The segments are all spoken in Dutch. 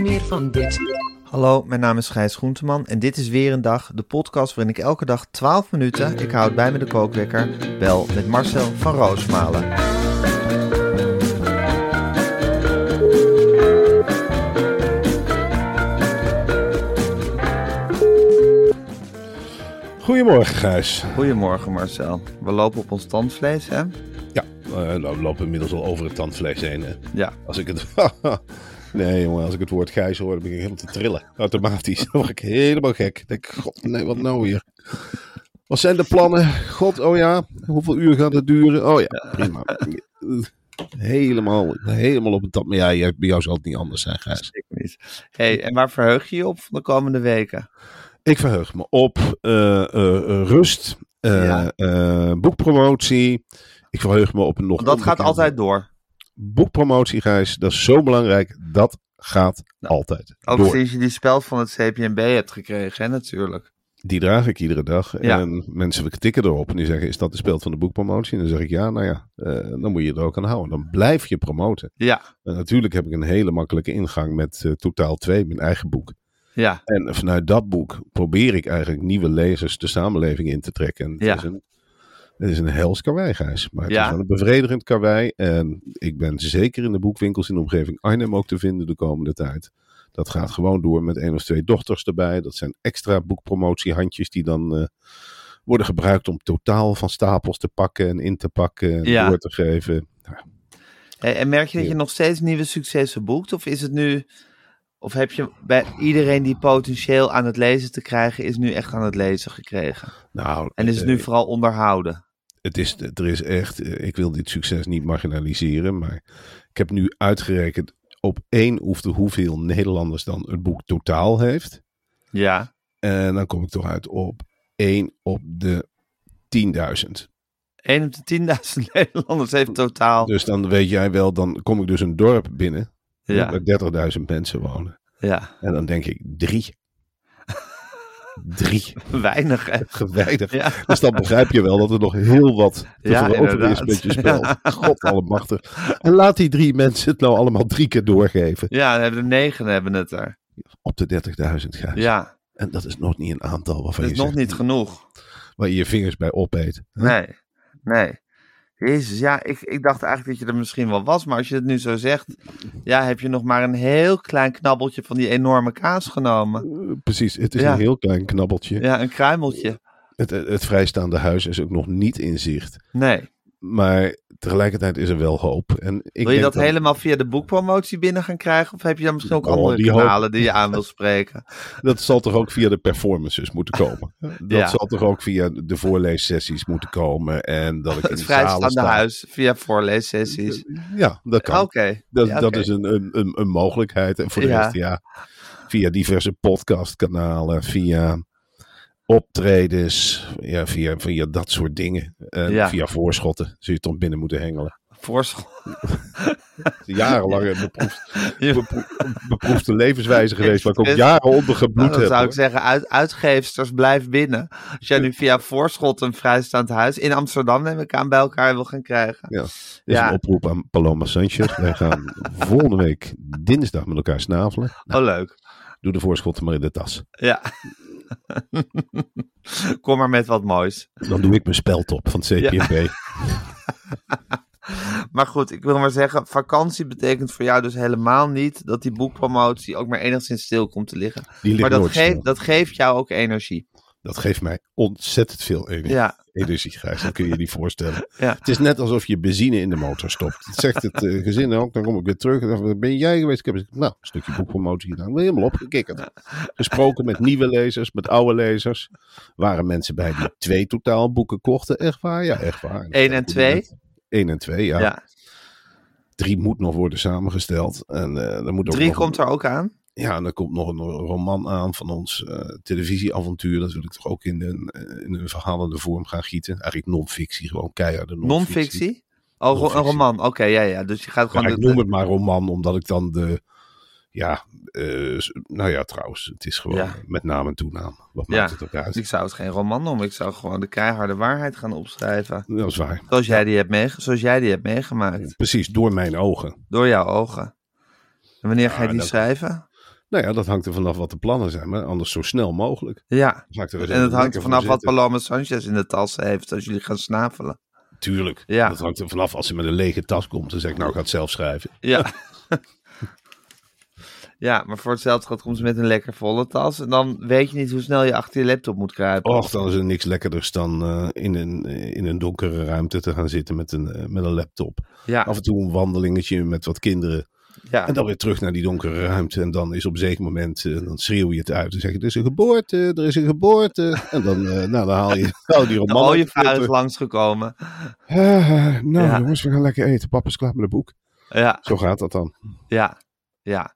Meer van dit. Hallo, mijn naam is Gijs Groenteman en dit is weer een dag, de podcast waarin ik elke dag 12 minuten, ik houd bij me de kookwekker, bel met Marcel van Roosmalen. Goedemorgen, Gijs. Goedemorgen Marcel. We lopen op ons tandvlees, hè? Ja, eh, nou, we lopen inmiddels al over het tandvlees heen. Hè. Ja. Als ik het... nee, jongen, als ik het woord Gijs hoor, dan ben ik helemaal te trillen. Automatisch. Dan word ik helemaal gek. Dan denk ik, god, nee, wat nou hier? Wat zijn de plannen? God, oh ja, hoeveel uur gaat het duren? Oh ja, prima. Helemaal, helemaal op het tand. Maar ja, bij jou zal het niet anders zijn, Gijs. Ik niet. hey, en waar verheug je je op van de komende weken? Ik verheug me op eh, eh, eh, rust, Ja. boekpromotie. Ik verheug me op een nog Want dat gaat altijd door. Boekpromotie, Gijs, dat is zo belangrijk. Dat gaat Nou, altijd Ook door. sinds je die speld van het CPNB hebt gekregen, hè, natuurlijk. Die draag ik iedere dag. Ja. En mensen tikken erop en die zeggen, is dat de speld van de boekpromotie? En dan zeg ik, ja, nou ja, eh, dan moet je er ook aan houden. Dan blijf je promoten. Ja, En natuurlijk heb ik een hele makkelijke ingang met eh, Totaal 2, mijn eigen boek. ja, En vanuit dat boek probeer ik eigenlijk nieuwe lezers de samenleving in te trekken. En het, Ja. is, een, het is een hels karwei, Gijs. Maar het Ja. is wel een bevredigend karwei. En ik ben zeker in de boekwinkels in de omgeving Arnhem ook te vinden de komende tijd. Dat gaat gewoon door met één of twee dochters erbij. Dat zijn extra boekpromotiehandjes die dan eh, worden gebruikt om totaal van stapels te pakken en in te pakken en Ja. door te geven. Hey, en merk je dat je Ja. nog steeds nieuwe successen boekt? Of is het nu, of heb je bij iedereen die potentieel aan het lezen te krijgen, is nu echt aan het lezen gekregen? Nou, En is het nu eh, vooral onderhouden? Het is, er is echt, eh, ik wil dit succes niet marginaliseren, maar ik heb nu uitgerekend op één oefte hoeveel Nederlanders dan het boek totaal heeft. Ja, En dan kom ik toch uit op één op de 10.000. 1 op de 10.000 Nederlanders heeft totaal. Dus dan weet jij wel, dan kom ik dus een dorp binnen Ja, waar 30.000 mensen wonen. ja, En dan denk ik drie. Drie. weinig hè? Geweinig. Ja, Dus dan begrijp je wel dat er nog heel wat te Ja, veroveren is met je spel. Ja. God allemachtig. En laat die drie mensen het nou allemaal drie keer doorgeven. ja dan hebben de negen hebben het er. Op de 30.000 Gijs. Ja, En dat is nog niet een aantal waarvan dat je is nog zegt, niet genoeg. waar je je vingers bij opeet. Hè? Nee, nee. Jezus, ja, ik, ik dacht eigenlijk dat je er misschien wel was, maar als je het nu zo zegt, ja, heb je nog maar een heel klein knabbeltje van die enorme kaas genomen. Eh, Precies, het is Ja. een heel klein knabbeltje. Ja, een kruimeltje. Het, het vrijstaande huis is ook nog niet in zicht. Nee. Maar tegelijkertijd is er wel hoop. En ik Wil je dat helemaal via de boekpromotie binnen gaan krijgen? Of heb je dan misschien ook Oh, andere die hoop- kanalen die je aan wil spreken? Dat zal toch ook via de performances moeten komen. Dat Ja. zal toch ook via de voorleessessies moeten komen. En dat ik in Het vrijstaande sta. huis via voorleessessies. Ja, dat kan. Oké. Dat, Ja, dat is een, een, een, een mogelijkheid. En voor de Ja. rest, ja, via diverse podcastkanalen, via optredens, ja, via, via dat soort dingen. En Ja. via voorschotten zul je toch binnen moeten hengelen. Voorschot. Jarenlang een beproefd, Ja. bepro- beproefde levenswijze geweest, waar ik ook jaren onder gebloed Nou, dan heb. zou ik hoor. zeggen, uit, uitgeefsters blijf binnen. Als jij nu via Voorschot een vrijstaand huis in Amsterdam neem ik aan bij elkaar wil gaan krijgen. Ja. Is Ja. een oproep aan Paloma Sanchez. Wij gaan volgende week dinsdag met elkaar snavelen. Oh, leuk. Doe de voorschotten maar in de tas. Ja. Kom maar met wat moois. Dan doe ik mijn speld op van het CPNB. Maar goed, ik wil maar zeggen, vakantie betekent voor jou dus helemaal niet dat die boekpromotie ook maar enigszins stil komt te liggen. Die ligt Maar dat nooit geeft, stil. dat geeft jou ook energie. Dat geeft mij ontzettend veel energie. Ja, Energie, Gijs, dat kun je je niet voorstellen. Ja. Het is net alsof je benzine in de motor stopt. Dat zegt het eh, gezin ook. Dan kom ik weer terug. En dan ben jij geweest? Ik heb nou, een stukje boekpromotie gedaan. Ben helemaal opgekikkerd. Gesproken met nieuwe lezers, met oude lezers. Waren mensen bij die twee totaal boeken kochten. Echt waar? Ja, echt waar. Eén en twee? Eén en twee, ja. ja. Drie moet nog worden samengesteld. En eh er moet ook Drie nog komt er ook aan. Ja, en er komt nog een roman aan van ons eh, televisieavontuur. Dat wil ik toch ook in een, eh, in een verhalende vorm gaan gieten. Eigenlijk non-fictie, gewoon keiharde non-fictie. Non-fictie? Oh, een roman. Oké, ja, ja. Dus je gaat Ja, gewoon... ik noem het maar roman, omdat ik dan de... Ja, eh, nou ja, trouwens, het is gewoon Ja. met naam en toenaam. Wat Ja. maakt het ook uit? Ik zou het geen roman noemen. Ik zou gewoon de keiharde waarheid gaan opschrijven. Dat is waar. Zoals jij die hebt, meege- zoals jij die hebt meegemaakt. Precies, door mijn ogen. Door jouw ogen. En wanneer ga je die dat- schrijven? Nou ja, dat hangt er vanaf wat de plannen zijn, maar anders zo snel mogelijk. Ja. Er En het hangt er vanaf wat. Paloma Sanchez in de tas heeft als jullie gaan snavelen. Tuurlijk. Ja. Dat hangt er vanaf als ze met een lege tas komt. Dan zeg ik, nou, ik ga het zelf schrijven. Ja. ja, maar voor hetzelfde geld komt ze met een lekker volle tas. En dan weet je niet hoe snel je achter je laptop moet kruipen. Och, dan is er niks lekkerders dan eh, in, een, in een donkere ruimte te gaan zitten met een, eh, met een laptop. ja, Af en toe een wandelingetje met wat kinderen. Ja. En dan weer terug naar die donkere ruimte. En dan is op een zeker moment, eh, dan schreeuw je het uit. Dan zeg je, er is een geboorte, er is een geboorte. En dan, eh, nou, dan haal je, je die roman de ooievaar is langsgekomen. Ah, nou Ja. jongens, we gaan lekker eten. Papa is klaar met het boek. Ja, Zo gaat dat dan. ja, ja.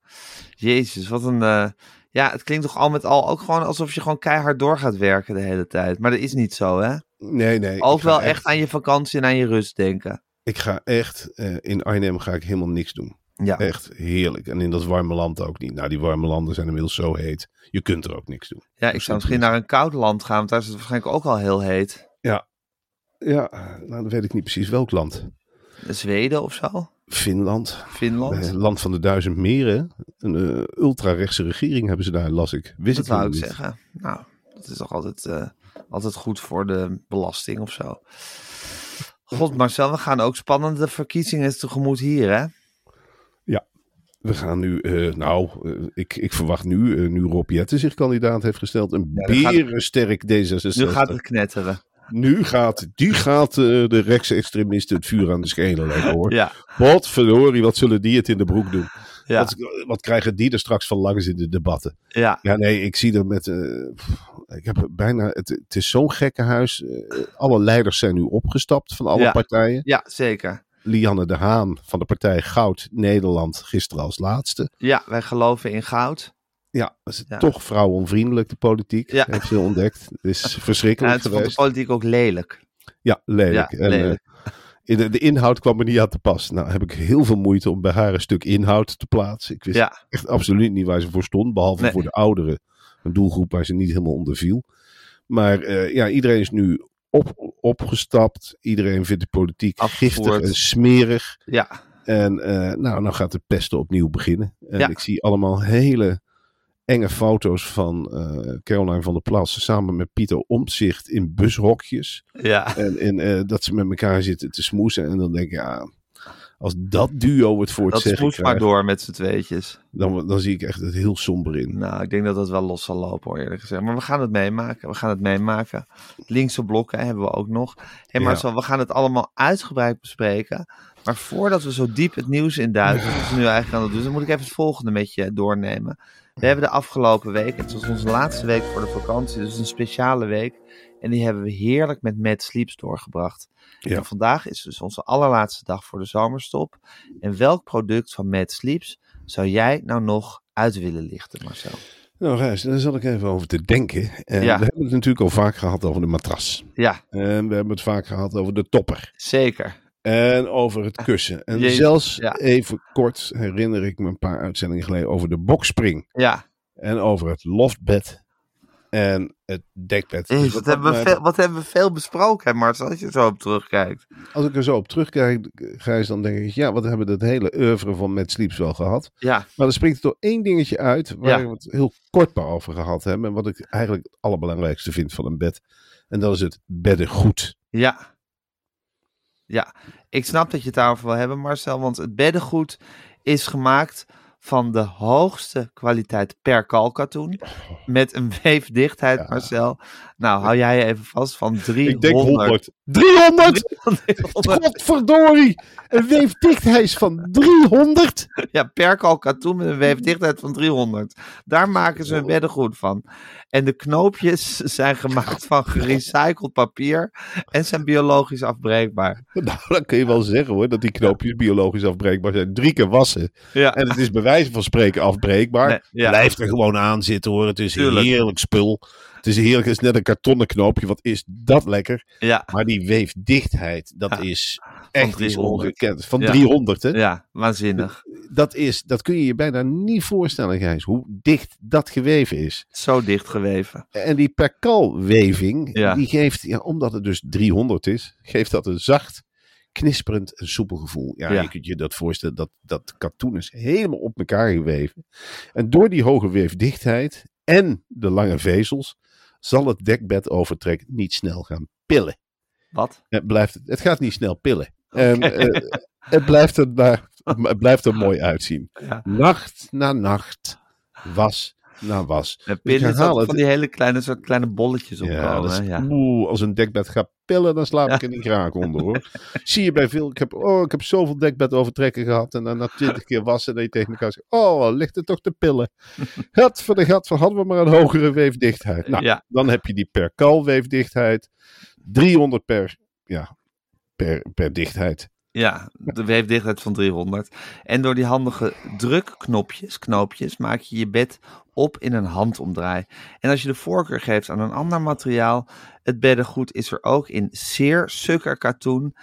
Jezus, wat een... eh, Ja, het klinkt toch al met al ook gewoon alsof je gewoon keihard door gaat werken de hele tijd. Maar dat is niet zo, hè? Nee, nee. Ook wel echt aan je vakantie en aan je rust denken. Ik ga echt, in Arnhem ga ik helemaal niks doen. Ja, Echt heerlijk. En in dat warme land ook niet. Nou, die warme landen zijn inmiddels zo heet. Je kunt er ook niks doen. ja ik zou misschien naar een koud land gaan, want daar is het waarschijnlijk ook al heel heet. Ja, nou, dan weet ik niet precies welk land. Zweden of zo? Finland. Finland? Eh, land van de duizend meren. Een eh, ultra-rechtse regering hebben ze daar, las ik. Wist Dat ik wou ik niet. zeggen. Nou, dat is toch altijd, eh, altijd goed voor de belasting of zo. God, Marcel, we gaan ook spannende verkiezingen tegemoet hier, hè? We gaan nu, eh, nou, eh, ik, ik verwacht nu, eh, nu Rob Jetten zich kandidaat heeft gesteld, een Ja, berensterk D66. Nu gaat het knetteren. Nu gaat, die gaat de rechtse extremisten het vuur aan de schenen leggen hoor. Ja, Wat verdorie, wat zullen die het in de broek doen? ja, Wat, wat krijgen die er straks van langs in de debatten? ja. Ja, nee, ik zie er met. ik heb bijna. Het, het is zo'n gekke huis. Alle leiders zijn nu opgestapt van alle Ja. partijen. Ja, zeker. Lianne de Haan van de partij Goud Nederland gisteren als laatste. Ja, wij geloven in goud. Ja, dat is Ja. toch vrouwonvriendelijk, de politiek. Ja. Heeft ze ontdekt. Het is Ja, verschrikkelijk het vond de politiek ook lelijk. Ja, lelijk. Ja, En, lelijk. eh, in de, de inhoud kwam er niet aan te pas. Nou heb ik heel veel moeite om bij haar een stuk inhoud te plaatsen. Ik wist Ja, echt absoluut niet waar ze voor stond. Behalve Nee. voor de ouderen. Een doelgroep waar ze niet helemaal onder viel. Maar eh, ja, iedereen is nu op, opgestapt. Iedereen vindt de politiek giftig en smerig. ja, En eh, nou, nou gaat de pesten opnieuw beginnen. En Ja. ik zie allemaal hele enge foto's van eh, Caroline van der Plas samen met Pieter Omtzigt in bushokjes. ja. En, en eh, dat ze met elkaar zitten te smoesen. En dan denk ik, ja, als dat duo het voor het Dat zeggen smoest maar door met z'n tweetjes. dan, dan zie ik echt het heel somber in. Nou, ik denk dat dat wel los zal lopen hoor, eerlijk gezegd. Maar we gaan het meemaken. We gaan het meemaken. Linkse blokken hebben we ook nog. Hé Ja. Marcel, we gaan het allemaal uitgebreid bespreken. Maar voordat we zo diep het nieuws induiken, zoals we nu eigenlijk aan het doen, dan moet ik even het volgende met je doornemen. We hebben de afgelopen week, het was onze laatste week voor de vakantie, dus een speciale week. En die hebben we heerlijk met Mad Sleeps doorgebracht. Ja. En vandaag is dus onze allerlaatste dag voor de zomerstop. En welk product van Mad Sleeps zou jij nou nog uit willen lichten, Marcel? Nou, Gijs, daar zat ik even over te denken. En Ja. We hebben het natuurlijk al vaak gehad over de matras. Ja, En we hebben het vaak gehad over de topper. zeker. En over het kussen. En Jezus, zelfs ja. even kort herinner ik me een paar uitzendingen geleden over de bokspring. Ja, En over het loftbed. En het dekbed. Dus Jezus, wat hebben we veel, wat hebben we veel besproken, hè, Marcel, als je zo op terugkijkt. Als ik er zo op terugkijk, Gijs, dan denk ik, ja, wat hebben we dat hele oeuvre van Mad Sleeps wel gehad. Ja, Maar er springt er toch één dingetje uit, waar Ja. we het heel kort maar over gehad hebben. En wat ik eigenlijk het allerbelangrijkste vind van een bed. En dat is het beddengoed. ja. Ja, ik snap dat je het daarover wil hebben, Marcel, want het beddengoed is gemaakt van de hoogste kwaliteit per kalkatoen. Met een weefdichtheid, Ja. Marcel. Nou, hou jij je even vast van 300. Ik denk 100. 300! 300 Godverdorie! Een weefdichtheid van 300! Ja, per kalkatoen met een weefdichtheid van 300. Daar maken ze hun beddengoed van. En de knoopjes zijn gemaakt van gerecycled papier en zijn biologisch afbreekbaar. Nou, dan kun je wel zeggen hoor, dat die knoopjes biologisch afbreekbaar zijn. Drie keer wassen. Ja, En het is bij wijze van spreken afbreekbaar. Nee, ja. Blijft er gewoon aan zitten hoor. Het is Tuurlijk. een heerlijk spul. Het is heerlijk. Het is net een kartonnen knoopje. Wat is dat lekker? ja, Maar die weefdichtheid, dat Ja, is echt iets 300. ongekend. Van Ja. 300 hè? ja, waanzinnig. Dat, is, dat kun je je bijna niet voorstellen Gijs. Hoe dicht dat geweven is. Zo dicht geweven. En die perkalweving, Ja. die geeft, ja, omdat het dus 300 is, geeft dat een zacht, knisperend en soepel gevoel. Ja, Ja. je kunt je dat voorstellen, dat, dat katoen is helemaal op elkaar geweven. En door die hoge weefdichtheid en de lange vezels, zal het dekbedovertrek niet snel gaan pillen. Wat? Het, blijft, het gaat niet snel pillen. En, eh, het, blijft er, het blijft er mooi uitzien. Ja. Nacht na nacht, was na was. Ik pillen van die hele kleine, soort kleine bolletjes Ja, hè? Ja, Oeh, als een dekbed gaat pillen, dan slaap ik er niet graag onder hoor. Zie je bij veel, ik heb, oh, ik heb zoveel dekbedovertrekken gehad en dan na twintig keer wassen, dat je tegen elkaar zegt, oh, ligt het toch te pillen. Gat voor de gat, van hadden we maar een hogere weefdichtheid. Nou, ja, dan heb je die per kal weefdichtheid, 300 per, ja, per, per dichtheid. Ja, de weefdichtheid van 300. En door die handige drukknopjes, knoopjes, maak je je bed op in een handomdraai. En als je de voorkeur geeft aan een ander materiaal, het beddengoed is er ook in zeer sukker katoen.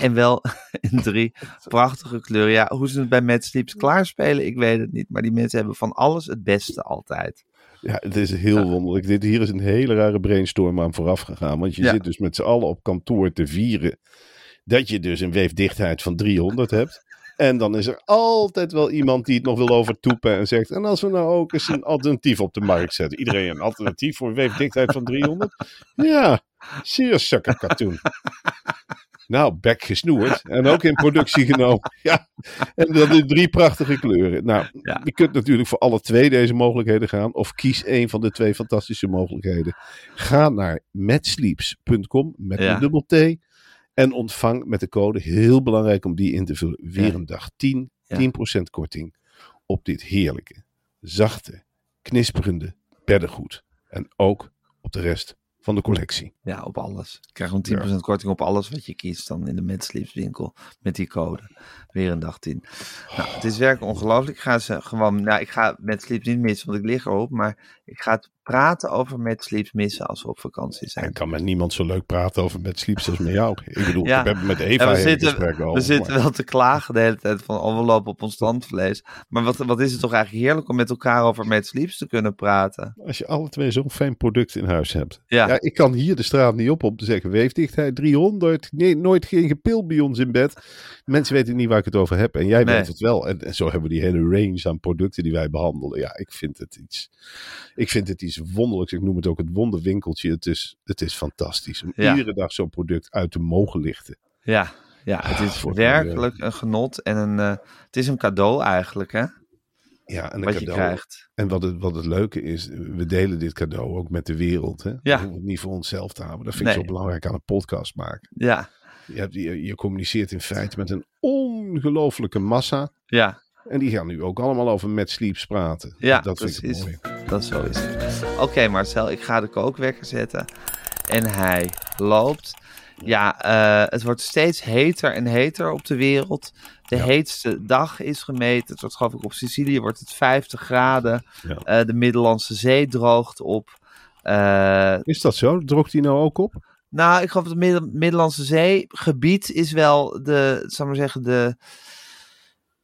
En wel in drie prachtige kleuren. Ja, hoe ze het bij Mad Sleeps klaarspelen, ik weet het niet. Maar die mensen hebben van alles het beste altijd. Ja, het is heel wonderlijk. Dit, hier is een hele rare brainstorm aan vooraf gegaan. Want je Ja. zit dus met z'n allen op kantoor te vieren. Dat je dus een weefdichtheid van 300 hebt. En dan is er altijd wel iemand die het nog wil overtoepen en zegt. En als we nou ook eens een alternatief op de markt zetten. Iedereen een alternatief voor een weefdichtheid van 300? Ja, zeer sukker katoen. Nou, bek gesnoerd. En ook in productie genomen. Ja, en dat in drie prachtige kleuren. Nou, Ja. je kunt natuurlijk voor alle twee deze mogelijkheden gaan. Of kies een van de twee fantastische mogelijkheden. Ga naar metsleeps.com met Ja. een dubbel T. En ontvang met de code, heel belangrijk om die in te vullen, weer een dag 10, Ja. 10% korting op dit heerlijke, zachte, knisperende beddengoed. En ook op de rest van de collectie. Ja, op alles. Je krijgt gewoon 10% korting op alles wat je kiest dan in de Mad winkel met die code. Weer een dag 10. Nou, het is werkelijk ongelooflijk. Ik ga ze gewoon, nou, ik ga Mad niet missen, want ik lig erop. Maar ik ga het praten over Mad Sleeps missen als we op vakantie Ik zijn. kan met niemand zo leuk praten over met sleeps als met jou. Ik bedoel, Ja. ik heb met Eva we zitten, gesprek over. we zitten maar wel te klagen de hele tijd van, oh, we lopen op ons tandvlees. Maar wat, wat is het toch eigenlijk heerlijk om met elkaar over Mad Sleeps te kunnen praten. Als je alle twee zo'n fijn product in huis hebt. Ja, Ja, ik kan hier de straat niet op om te zeggen weefdichtheid 300. Nee, nooit geen gepil bij ons in bed. Mensen weten niet waar ik het over heb. En jij Nee. weet het wel. En, en zo hebben we die hele range aan producten die wij behandelen. Ja, ik vind het iets, ik vind het iets wonderlijks. Ik noem het ook het wonderwinkeltje. Het is, het is fantastisch om Ja. iedere dag zo'n product uit te mogen lichten. ja, ja, het is werkelijk een genot en een, eh, het is een cadeau eigenlijk, hè, Ja, en een wat je cadeau. krijgt. En wat het, wat het leuke is, we delen dit cadeau ook met de wereld. Hè? Ja. We hoeven het niet voor onszelf te houden. Dat vind ik zo belangrijk aan een podcast maken. Ja, Je, hebt, je, je communiceert in feite met een ongelofelijke massa. ja, En die gaan nu ook allemaal over Mad Sleeps praten. Ja, dat vind ik precies. mooi. dat zo is het. Oké Marcel, ik ga de kookwekker zetten. En hij loopt. Ja, eh, het wordt steeds heter en heter op de wereld. De Ja. heetste dag is gemeten. Het wordt geloof ik op Sicilië wordt het 50 graden. Ja. Eh, de Middellandse Zee droogt op. Eh, Is dat zo? Droogt die nou ook op? nou, ik geloof dat het Middellandse Zeegebied is wel de, zal maar zeggen, de,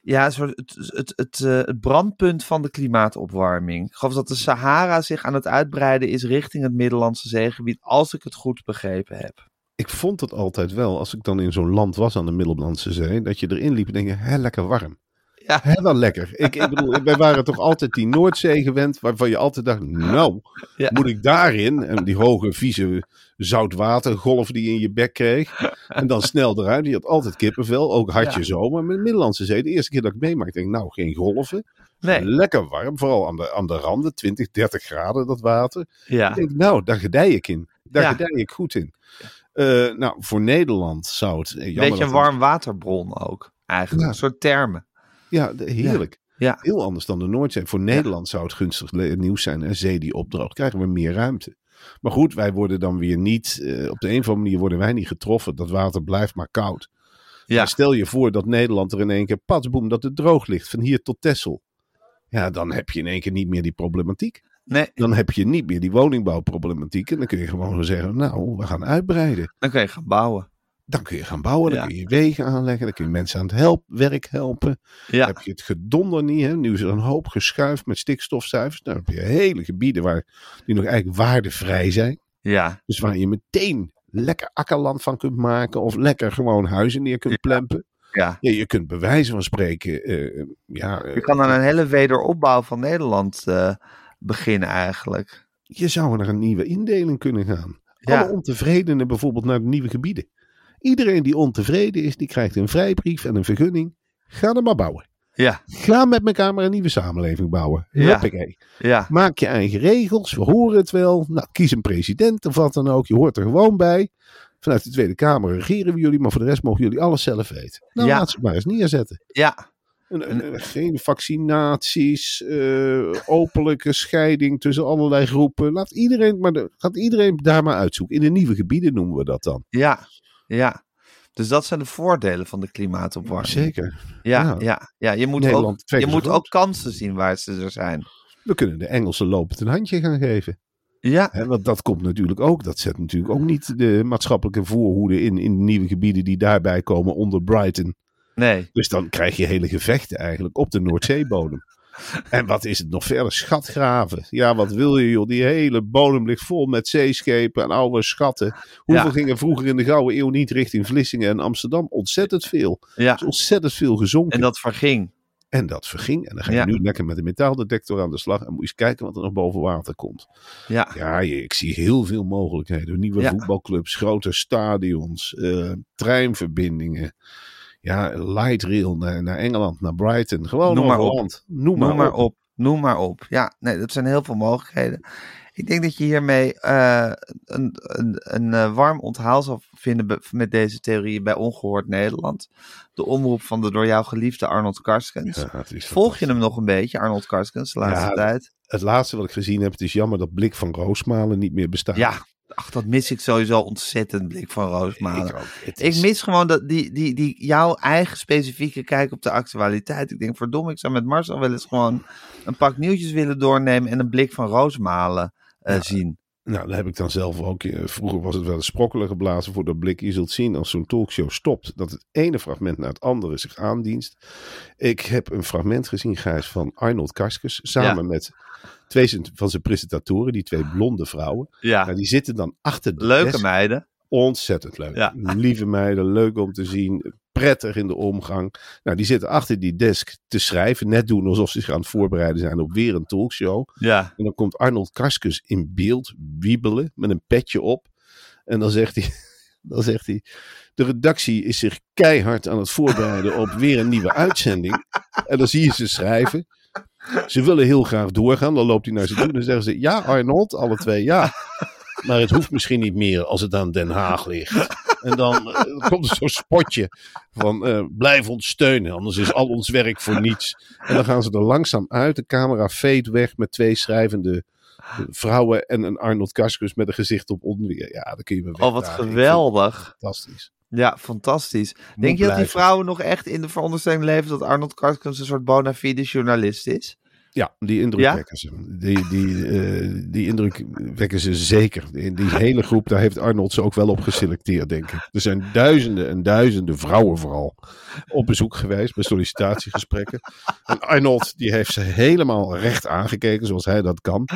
ja, het, het, eh, het brandpunt van de klimaatopwarming. Ik dat de Sahara zich aan het uitbreiden is richting het Middellandse Zeegebied, als ik het goed begrepen heb. Ik vond het altijd wel, als ik dan in zo'n land was aan de Middellandse Zee, dat je erin liep en denk je, hè, lekker warm. Ja. Hè, wel lekker. Ik, ik bedoel, wij waren toch altijd die Noordzee gewend, waarvan je altijd dacht, nou, Ja. moet ik daarin? En die hoge, vieze zoutwatergolf die je in je bek kreeg. En dan snel eruit. Je had altijd kippenvel, ook had je Ja. zo. Maar met de Middellandse Zee, de eerste keer dat ik meemaakte, denk ik, nou, geen golven. Nee. Lekker warm, vooral aan de, aan de randen, 20, 30 graden dat water. Ja. Ik denk, nou, daar gedij ik in. Daar Ja. gedij ik goed in. Eh, nou, voor Nederland zou het... eh, jammer Beetje een warm waterbron ook. Eigenlijk. Een soort termen. Ja, heerlijk. Ja. Heel anders dan de Noordzee. Voor Nederland zou het gunstig nieuws zijn. Een zee die opdroogt, krijgen we meer ruimte. Maar goed, wij worden dan weer niet... eh, op de een of andere manier worden wij niet getroffen. Dat water blijft maar koud. Ja. Maar stel je voor dat Nederland er in één keer... patsboem, dat het droog ligt. Van hier tot Texel. Ja, dan heb je in één keer niet meer die problematiek. Nee, Dan heb je niet meer die woningbouwproblematiek. En dan kun je gewoon zeggen, nou, we gaan uitbreiden. dan kun je gaan bouwen. Dan kun je gaan bouwen, dan Ja. kun je wegen aanleggen, dan kun je mensen aan het help, werk helpen. Ja. Heb je het gedonder niet, hè? nu is er een hoop geschuift met stikstofcijfers. Dan heb je hele gebieden waar, die nog eigenlijk waardevrij zijn. Ja. Dus waar je meteen lekker akkerland van kunt maken of lekker gewoon huizen neer kunt plempen. Ja. Ja, je kunt bij wijze van spreken, eh, ja, eh, Je kan aan een hele wederopbouw van Nederland eh, beginnen eigenlijk. je zou naar een nieuwe indeling kunnen gaan. Ja. Alle ontevredenen bijvoorbeeld naar de nieuwe gebieden. Iedereen die ontevreden is, die krijgt een vrijbrief en een vergunning. Ga er maar bouwen. Ja. Ga met elkaar maar een nieuwe samenleving bouwen. Ja. Ja. Maak je eigen regels, we horen het wel. Nou, kies een president of wat dan ook. Je hoort er gewoon bij. Vanuit de Tweede Kamer regeren we jullie, maar voor de rest mogen jullie alles zelf weten. Nou, Ja. laat ze maar eens neerzetten. Ja. Een- geen vaccinaties, eh, openlijke scheiding tussen allerlei groepen. Laat iedereen, maar de, gaat iedereen daar maar uitzoeken. In de nieuwe gebieden noemen we dat dan. Ja. Ja. Dus dat zijn de voordelen van de klimaatopwarming. Zeker. Ja, Ja. ja. ja. Je moet, ook, je moet ook kansen zien waar ze er zijn. We kunnen de Engelsen lopend een handje gaan geven. Ja. Want dat komt natuurlijk ook. Dat zet natuurlijk ook niet de maatschappelijke voorhoede in, in de nieuwe gebieden die daarbij komen onder Brighton. Nee. Dus dan krijg je hele gevechten eigenlijk op de Noordzeebodem. En wat is het nog verder? Schatgraven. Ja, wat wil je joh? Die hele bodem ligt vol met zeeschepen en oude schatten. Hoeveel Ja. gingen vroeger in de Gouden Eeuw niet richting Vlissingen en Amsterdam? Ontzettend veel. Ja. is ontzettend veel gezonken. En dat verging. En dat verging. En dan ga je Ja. nu lekker met een metaaldetector aan de slag. En moet je eens kijken wat er nog boven water komt. Ja. Ja, ik zie heel veel mogelijkheden. Nieuwe Ja. voetbalclubs, grote stadions, eh, treinverbindingen. Ja, light rail naar, naar Engeland, naar Brighton. Gewoon Noem maar op. land. Noem, Noem maar, op. Noem maar op. Ja, nee, dat zijn heel veel mogelijkheden. Ik denk dat je hiermee eh, een, een, een eh, warm onthaal zal vinden met deze theorieën bij Ongehoord Nederland. De omroep van de door jou geliefde Arnold Karskens. Ja, Volg je hem nog een beetje, Arnold Karskens, de laatste Ja, tijd? Het laatste wat ik gezien heb, het is jammer dat Blik van Roosmalen niet meer bestaat. Ja, ach, dat mis ik sowieso ontzettend, Blik van Roosmalen. ik mis gewoon dat, die, die, die, jouw eigen specifieke kijk op de actualiteit. Ik denk, verdomme, ik zou met Marcel wel eens gewoon een pak nieuwtjes willen doornemen en een blik van roosmalen eh, zien. Nou, dat heb ik dan zelf ook. eh, Vroeger was het wel eens sprokkelen geblazen voor dat blik. Je zult zien als zo'n talkshow stopt, dat het ene fragment naar het andere zich aandienst. Ik heb een fragment gezien, Gijs, van Arnold Karskens. Samen met twee van zijn presentatoren, die twee blonde vrouwen. Ja, Nou, die zitten dan achter de leuke desk. meiden. Ontzettend leuk. Ja. Lieve meiden, leuk om te zien. Prettig in de omgang. Nou, die zitten achter die desk te schrijven. Net doen alsof ze zich aan het voorbereiden zijn op weer een talkshow. Ja, En dan komt Arnold Karskens in beeld wiebelen met een petje op. En dan zegt hij, dan zegt hij, de redactie is zich keihard aan het voorbereiden op weer een nieuwe uitzending. En dan zie je ze schrijven. Ze willen heel graag doorgaan. Dan loopt hij naar ze toe en dan zeggen ze, ja Arnold, alle twee ja. Maar het hoeft misschien niet meer als het aan Den Haag ligt. En dan eh, komt er zo'n spotje van eh, blijf ons steunen, anders is al ons werk voor niets. En dan gaan ze er langzaam uit. De camera fade weg met twee schrijvende eh, vrouwen en een Arnold Karskens met een gezicht op onweer. Ja, dan kun je me oh wat geweldig. Fantastisch. Ja, fantastisch. Denk je dat die vrouwen nog echt in de veronderstelling leven dat Arnold Karskens een soort bona fide journalist is? Ja, die indruk Ja? wekken ze. Die, die, eh, die indruk wekken ze zeker. In die hele groep, daar heeft Arnold ze ook wel op geselecteerd, denk ik. Er zijn duizenden en duizenden vrouwen vooral op bezoek geweest bij sollicitatiegesprekken. En Arnold, die heeft ze helemaal recht aangekeken, zoals hij dat kan.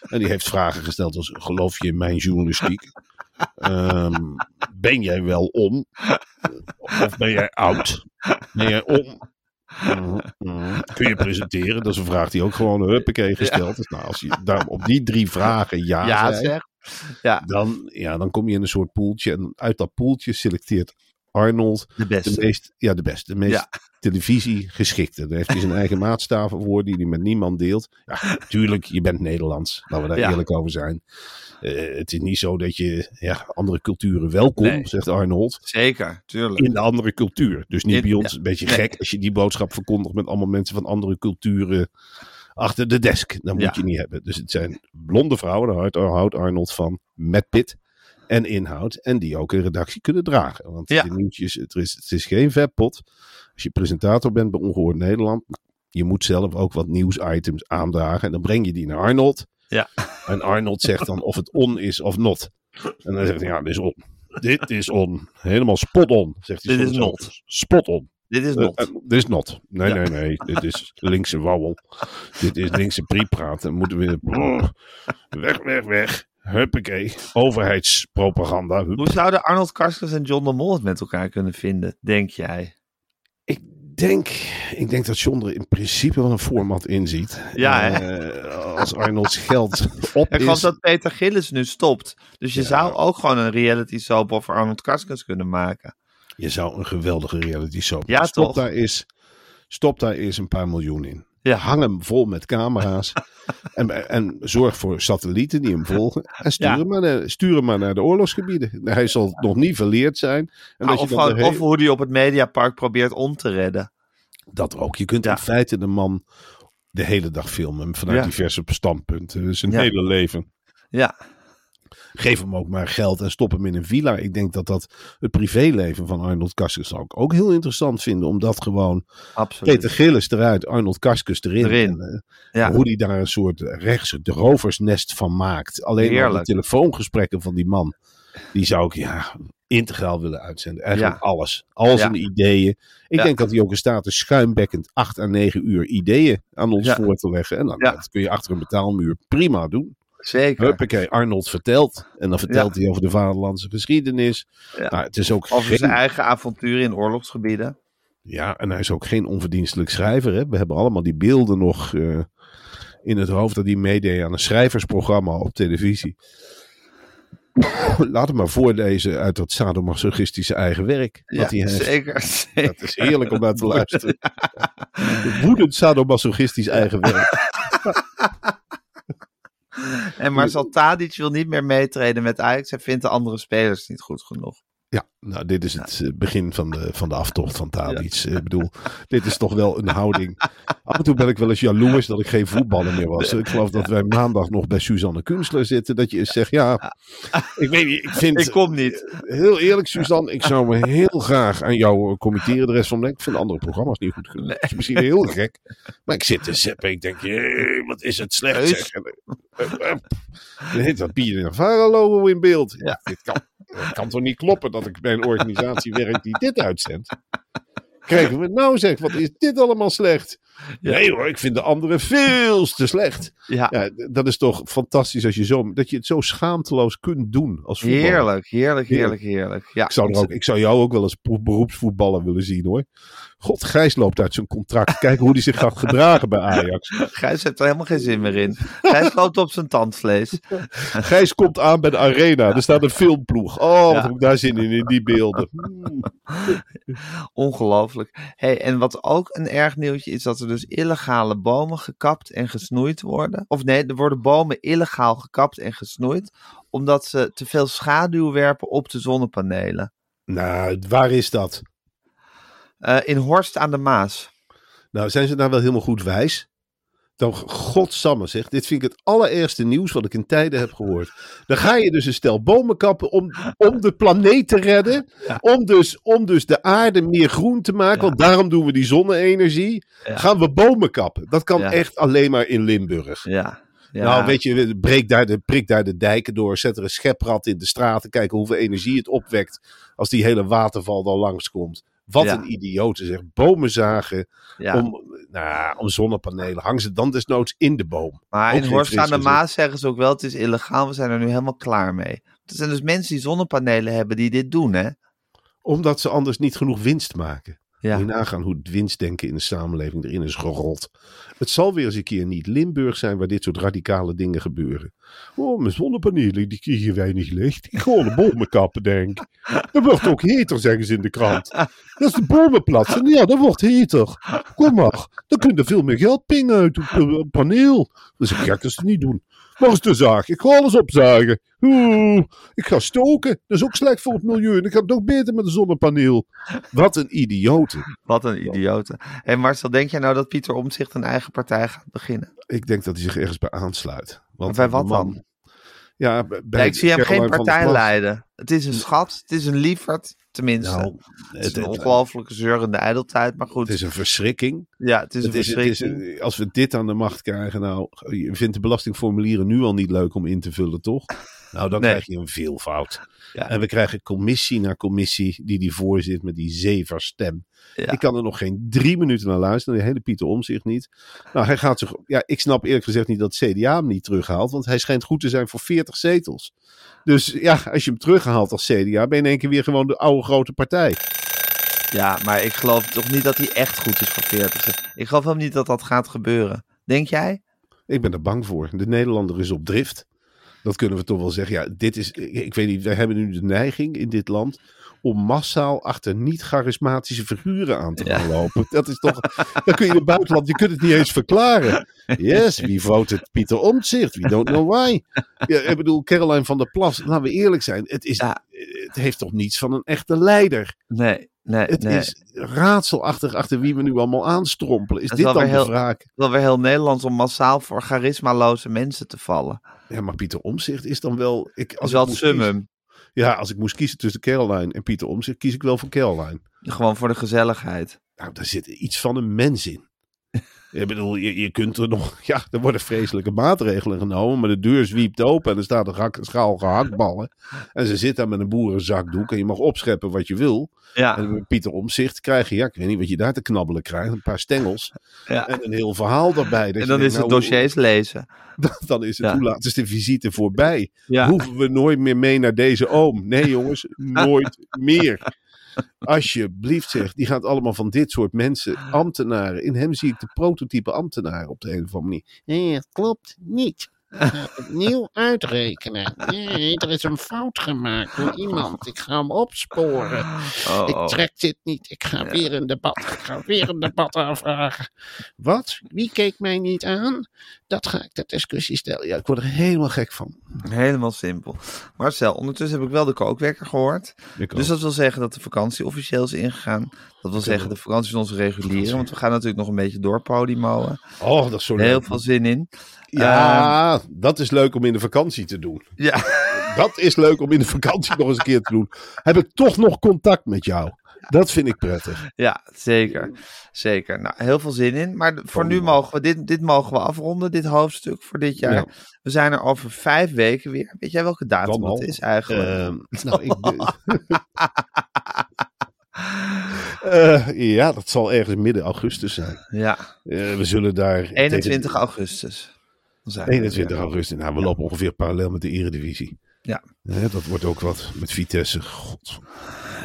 En die heeft vragen gesteld als, geloof je in mijn journalistiek? Ehm, ben jij wel om? Of ben jij oud? Ben jij om? Mhm. Kun je presenteren? Dat is een vraag die ook gewoon huppakee gesteld is. Nou, als je daar op die drie vragen ja, Ja, zei, zeg. Ja, dan, ja, dan kom je in een soort poeltje. En uit dat poeltje selecteert Arnold de beste. de meest, ja, de beste, de meest Ja. televisie geschikte. Daar heeft hij zijn eigen maatstaven voor, die hij met niemand deelt. Ja, tuurlijk, je bent Nederlands. Laten we daar Ja. eerlijk over zijn. Eh, het is niet zo dat je ja, andere culturen welkom, Nee. zegt Arnold. Zeker, tuurlijk. In de andere cultuur. Dus niet In- bij ons. Een beetje gek als je die boodschap verkondigt met allemaal mensen van andere culturen achter de desk. Dat moet je niet hebben. Dus het zijn blonde vrouwen, daar houdt- Arnold van, met pit en inhoud. En die ook een redactie kunnen dragen. Want Ja. de nieuwtjes, het is, het is geen vetpot. Als je presentator bent bij Ongehoord Nederland, nou, je moet zelf ook wat nieuwsitems aandragen. En dan breng je die naar Arnold. Ja. En Arnold zegt dan of het on is of not. En dan zegt hij, ja, dit is on. Dit is on. Helemaal spot on, zegt hij. Dit is not. Spot on. Dit is Eh, not. eh, dit is not. Nee, Ja. nee, nee. Dit is linkse wauwel. dit is linkse priepraat. Dan moeten we... Brrr. weg, weg, weg. Huppakee. Overheidspropaganda. Hup. Hoe zouden Arnold Karskens en John de Mol het met elkaar kunnen vinden, denk jij? Ik denk, ik denk dat John er in principe wel een format in ziet. Ja, hè? Eh, als Arnold's geld op Ik is. dat Peter Gillis nu stopt. Dus je Ja. zou ook gewoon een reality soap over Arnold Karskens kunnen maken. Je zou een geweldige reality soap. Ja, stop toch? Daar is, stop daar eens een paar miljoen in. Ja. Hang hem vol met camera's. en, en zorg voor satellieten die hem volgen. En stuur, Ja. hem, maar naar, stuur hem maar naar de oorlogsgebieden. Hij zal nog niet verleerd zijn. En Nou, je of, hoe hij op het Mediapark probeert om te redden. Dat ook. Je kunt Ja. in feite de man de hele dag filmen. Vanuit diverse standpunten. Zijn hele leven. Ja, Geef hem ook maar geld en stop hem in een villa. Ik denk dat dat het privéleven van Arnold zou ik ook heel interessant vinden. Omdat gewoon absoluut. Peter Gillis eruit, Arnold Karskens erin. Erin. En, eh, Ja. Hoe die daar een soort rechts de roversnest van maakt. Alleen al de telefoongesprekken van die man. Die zou ik ja, integraal willen uitzenden. Eigenlijk Ja. alles. Al Ja. zijn ideeën. Ik Ja. denk dat hij ook in staat is schuimbekkend 8 à 9 uur ideeën aan ons voor te leggen. En dan, dat kun je achter een betaalmuur prima doen. Zeker. Huppakee, Arnold vertelt. En dan vertelt Ja. hij over de vaderlandse geschiedenis. Ja. Nou, het is ook Over geen, zijn eigen avonturen in oorlogsgebieden. ja, en hij is ook geen onverdienstelijk schrijver. Hè? We hebben allemaal die beelden nog eh, in het hoofd dat hij meedeed aan een schrijversprogramma op televisie. Laat hem maar voorlezen uit dat sadomasochistische eigen werk. Ja, dat hij heeft. zeker, zeker. Dat is heerlijk om naar te luisteren. Woedend sadomasochistisch eigen werk. En Marcel Tadic wil niet meer meetreden met Ajax. Hij vindt de andere spelers niet goed genoeg. Ja, nou, dit is het eh, begin van de, van de aftocht van Tadic. Eh, Ik bedoel, dit is toch wel een houding. Af en toe ben ik wel eens jaloers dat ik geen voetballer meer was. Ik geloof dat wij maandag nog bij Suzanne Kunstler zitten. Dat je eens zegt, ja, ik weet niet, ik vind... Ik kom niet. Heel eerlijk, Suzanne, ik zou me heel graag aan jou eh, committeren de rest van de week. Ik vind andere programma's niet goed kunnen. Dat is misschien heel gek. Maar ik zit te zeppen. Ik denk, jee, wat is het slecht zeg. Dan heet dat Pier en Vara logo in beeld. Ja. Dit kan, kan toch niet kloppen dat ik bij een organisatie werk die dit uitzendt. Krijgen we nou zeg, wat is dit allemaal slecht? Ja. Nee hoor, ik vind de andere veel te slecht. Ja, dat is toch fantastisch als je zo, dat je het zo schaamteloos kunt doen als voetballer. heerlijk, heerlijk, heerlijk, heerlijk. Ja, Ik zou, er ook, ik zou jou ook wel als beroepsvoetballer willen zien hoor. God, Gijs loopt uit zijn contract. Kijken hoe hij zich gaat gedragen bij Ajax. Gijs heeft er helemaal geen zin meer in. Gijs loopt op zijn tandvlees. Gijs komt aan bij de arena. Er staat een filmploeg. Oh, wat Ja. heb ik daar zin in, in die beelden. Hmm. Ongelooflijk. Hey, en wat ook een erg nieuwtje is dat er dus illegale bomen gekapt en gesnoeid worden. Of nee, er worden bomen illegaal gekapt en gesnoeid. Omdat ze te veel schaduw werpen op de zonnepanelen. Nou, waar is dat? Eh, in Horst aan de Maas. Nou, zijn ze daar wel helemaal goed wijs? Dan, godsamme zeg, dit vind ik het allereerste nieuws wat ik in tijden heb gehoord. Dan ga je dus een stel bomen kappen om, om de planeet te redden. Ja. Om, dus, om dus de aarde meer groen te maken, Ja. want daarom doen we die zonne-energie. Ja. Gaan we bomen kappen. Dat kan echt alleen maar in Limburg. Ja. ja. Nou, weet je, breek daar de, prik daar de dijken door, zet er een scheprad in de straten, kijken hoeveel energie het opwekt als die hele waterval dan langskomt. Wat Ja. een idiote zeg. Bomen zagen ja. om, nou, om zonnepanelen. Hang ze dan desnoods in de boom. Maar ook in Horst aan de. Maas zeggen ze ook wel, het is illegaal. We zijn er nu helemaal klaar mee. Er zijn dus mensen die zonnepanelen hebben die dit doen, hè? Omdat ze anders niet genoeg winst maken. Ja. Moet je nagaan hoe het winstdenken in de samenleving erin is gerot. Het zal weer eens een keer niet Limburg zijn waar dit soort radicale dingen gebeuren. Oh, mijn zonnepanelen die krijgen weinig licht. Ik ga de bomen kappen, denk ik. Dat wordt ook heter, zeggen ze in de krant. Dat is de bomenplaats. En ja, dat wordt heter. Kom maar, dan kun je veel meer geld pingen uit het eh, paneel. Gek als ze het niet doen. Waar is de zaag? Ik ga alles opzagen. Oeh, ik ga stoken. Dat is ook slecht voor het milieu. En ik ga het nog beter met een zonnepaneel. Wat een idioten. Wat een idioten. Hé Marcel, denk jij nou dat Pieter Omtzigt een eigen partij gaat beginnen? Ik denk dat hij zich ergens bij aansluit. Want Bij wat man- dan? Ja, bij ik zie hem geen Caroline van der partij Plas. leiden. Het is een schat, het is een lieverd, tenminste. Nou, het is een ongelooflijke zeurende ijdeltijd, maar goed. het is een verschrikking. ja, het is een Het is, het is, verschrikking. als we dit aan de macht krijgen, nou, je vindt de belastingformulieren nu al niet leuk om in te vullen, toch? Nou, dan Nee. krijg je een veelvoud. Ja. En we krijgen commissie na commissie die die voorzit met die zeverstem. Ja. Ik kan er nog geen drie minuten naar luisteren. De hele Pieter Omzicht niet. Nou, hij gaat zich. Ja, ik snap eerlijk gezegd niet dat CDA hem niet terughaalt. Want hij schijnt goed te zijn voor 40 zetels. Dus ja, als je hem terughaalt als CDA, ben je in één keer weer gewoon de oude grote partij. Ja, maar ik geloof toch niet dat hij echt goed is voor 40. Ik geloof helemaal niet dat dat gaat gebeuren. Denk jij? Ik ben er bang voor. De Nederlander is op drift. Dat kunnen we toch wel zeggen. Ja, dit is. Ik weet niet, wij hebben nu de neiging in dit land. om massaal achter niet-charismatische figuren aan te gaan lopen. Dat is toch. Dan kun je in het buitenland. je kunt het niet eens verklaren. Yes, wie voted Pieter Omtzigt? We don't know why. Ja, ik bedoel, Caroline van der Plas. Laten we eerlijk zijn. Het, is, Ja. het heeft toch niets van een echte leider. Nee, nee, Het nee. is raadselachtig achter wie we nu allemaal aanstrompelen. Is dit dan de heel- wraak? wel weer heel Nederlands om massaal voor charismaloze mensen te vallen. Ja, maar Pieter Omzicht is dan wel. Ik, Dat als is wel ik het moest kiezen- summum. Ja, als ik moest kiezen tussen Caroline en Pieter Omzicht, kies ik wel voor Caroline. Gewoon voor de gezelligheid. Nou, daar zit iets van een mens in. Ik bedoel, je, je kunt er nog... Ja, er worden vreselijke maatregelen genomen, maar de deur zwiept open en er staat een gak- schaal gehaktballen. En ze zit daar met een boerenzakdoek en je mag opscheppen wat je wil. Ja, En Pieter Omzicht krijg je, ja, ik weet niet wat je daar te knabbelen krijgt, een paar stengels ja. en een heel verhaal daarbij. En dan denkt, is het nou, dossiers lezen. Dan, dan is het, Ja. hoe laat is de visite voorbij? Ja. Hoeven we nooit meer mee naar deze oom? Nee, jongens, nooit meer. Alsjeblieft zeg, die gaat allemaal van dit soort mensen, ambtenaren. In hem zie ik de prototype ambtenaar op de een of andere manier. Nee, het klopt niet. Ik ga het opnieuw uitrekenen. Nee, er is een fout gemaakt door iemand. Ik ga hem opsporen. Oh, oh. Ik trek dit niet. Ik ga weer een debat. Ik ga weer een debat aanvragen. Wat? Wie keek mij niet aan? Dat ga ik ter discussie stellen. Ja, ik word er helemaal gek van. Helemaal simpel. Marcel, ondertussen heb ik wel de kookwekker gehoord. Dus dat wil zeggen dat de vakantie officieel is ingegaan. Dat wil zeggen de vakantie van onze reguliere. Want we gaan natuurlijk nog een beetje door Podimoen. Oh, dat is zo Heel leuk. veel zin in. Ja, dat is leuk om in de vakantie te doen. Ja, Dat is leuk om in de vakantie nog eens een keer te doen. Heb ik toch nog contact met jou? Dat vind ik prettig. ja zeker. Zeker. Nou, heel veel zin in. Maar voor nu mogen we dit, dit mogen we afronden, dit hoofdstuk voor dit jaar. Ja. We zijn er over vijf weken weer. Weet jij welke datum het is eigenlijk? Ehm, nou, ik, Eh, ja, dat zal ergens midden augustus zijn. ja, Eh, we zullen daar... 21 augustus. Dan zijn we 21 er weer. augustus. Nou, we Ja. lopen ongeveer parallel met de eredivisie. Ja. Dat wordt ook wat met Vitesse. God.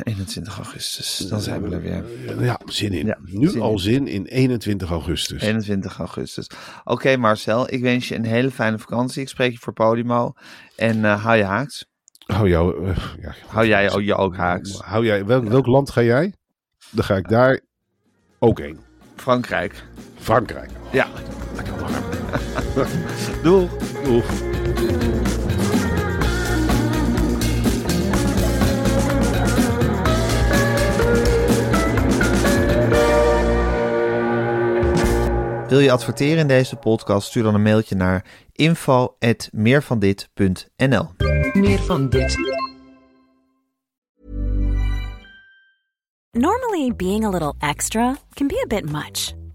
21 augustus. Dan zijn we er weer. Ja, zin in. Ja, nu zin al in. zin in 21 augustus. 21 augustus. Oké Marcel, ik wens je een hele fijne vakantie. Ik spreek je voor Podimo. En eh, hou je haaks. Hou jou... eh, ja, Hou jij ook- je ook haaks. Hou jij, welk, welk land ga jij? Dan ga ik daar ook heen. Frankrijk. Frankrijk. Ja. Lekker warm. Doeg. Oeh. Wil je adverteren in deze podcast? Stuur dan een mailtje naar info.meervandit.nl Meer van dit. Normally, being a little extra can be a bit much,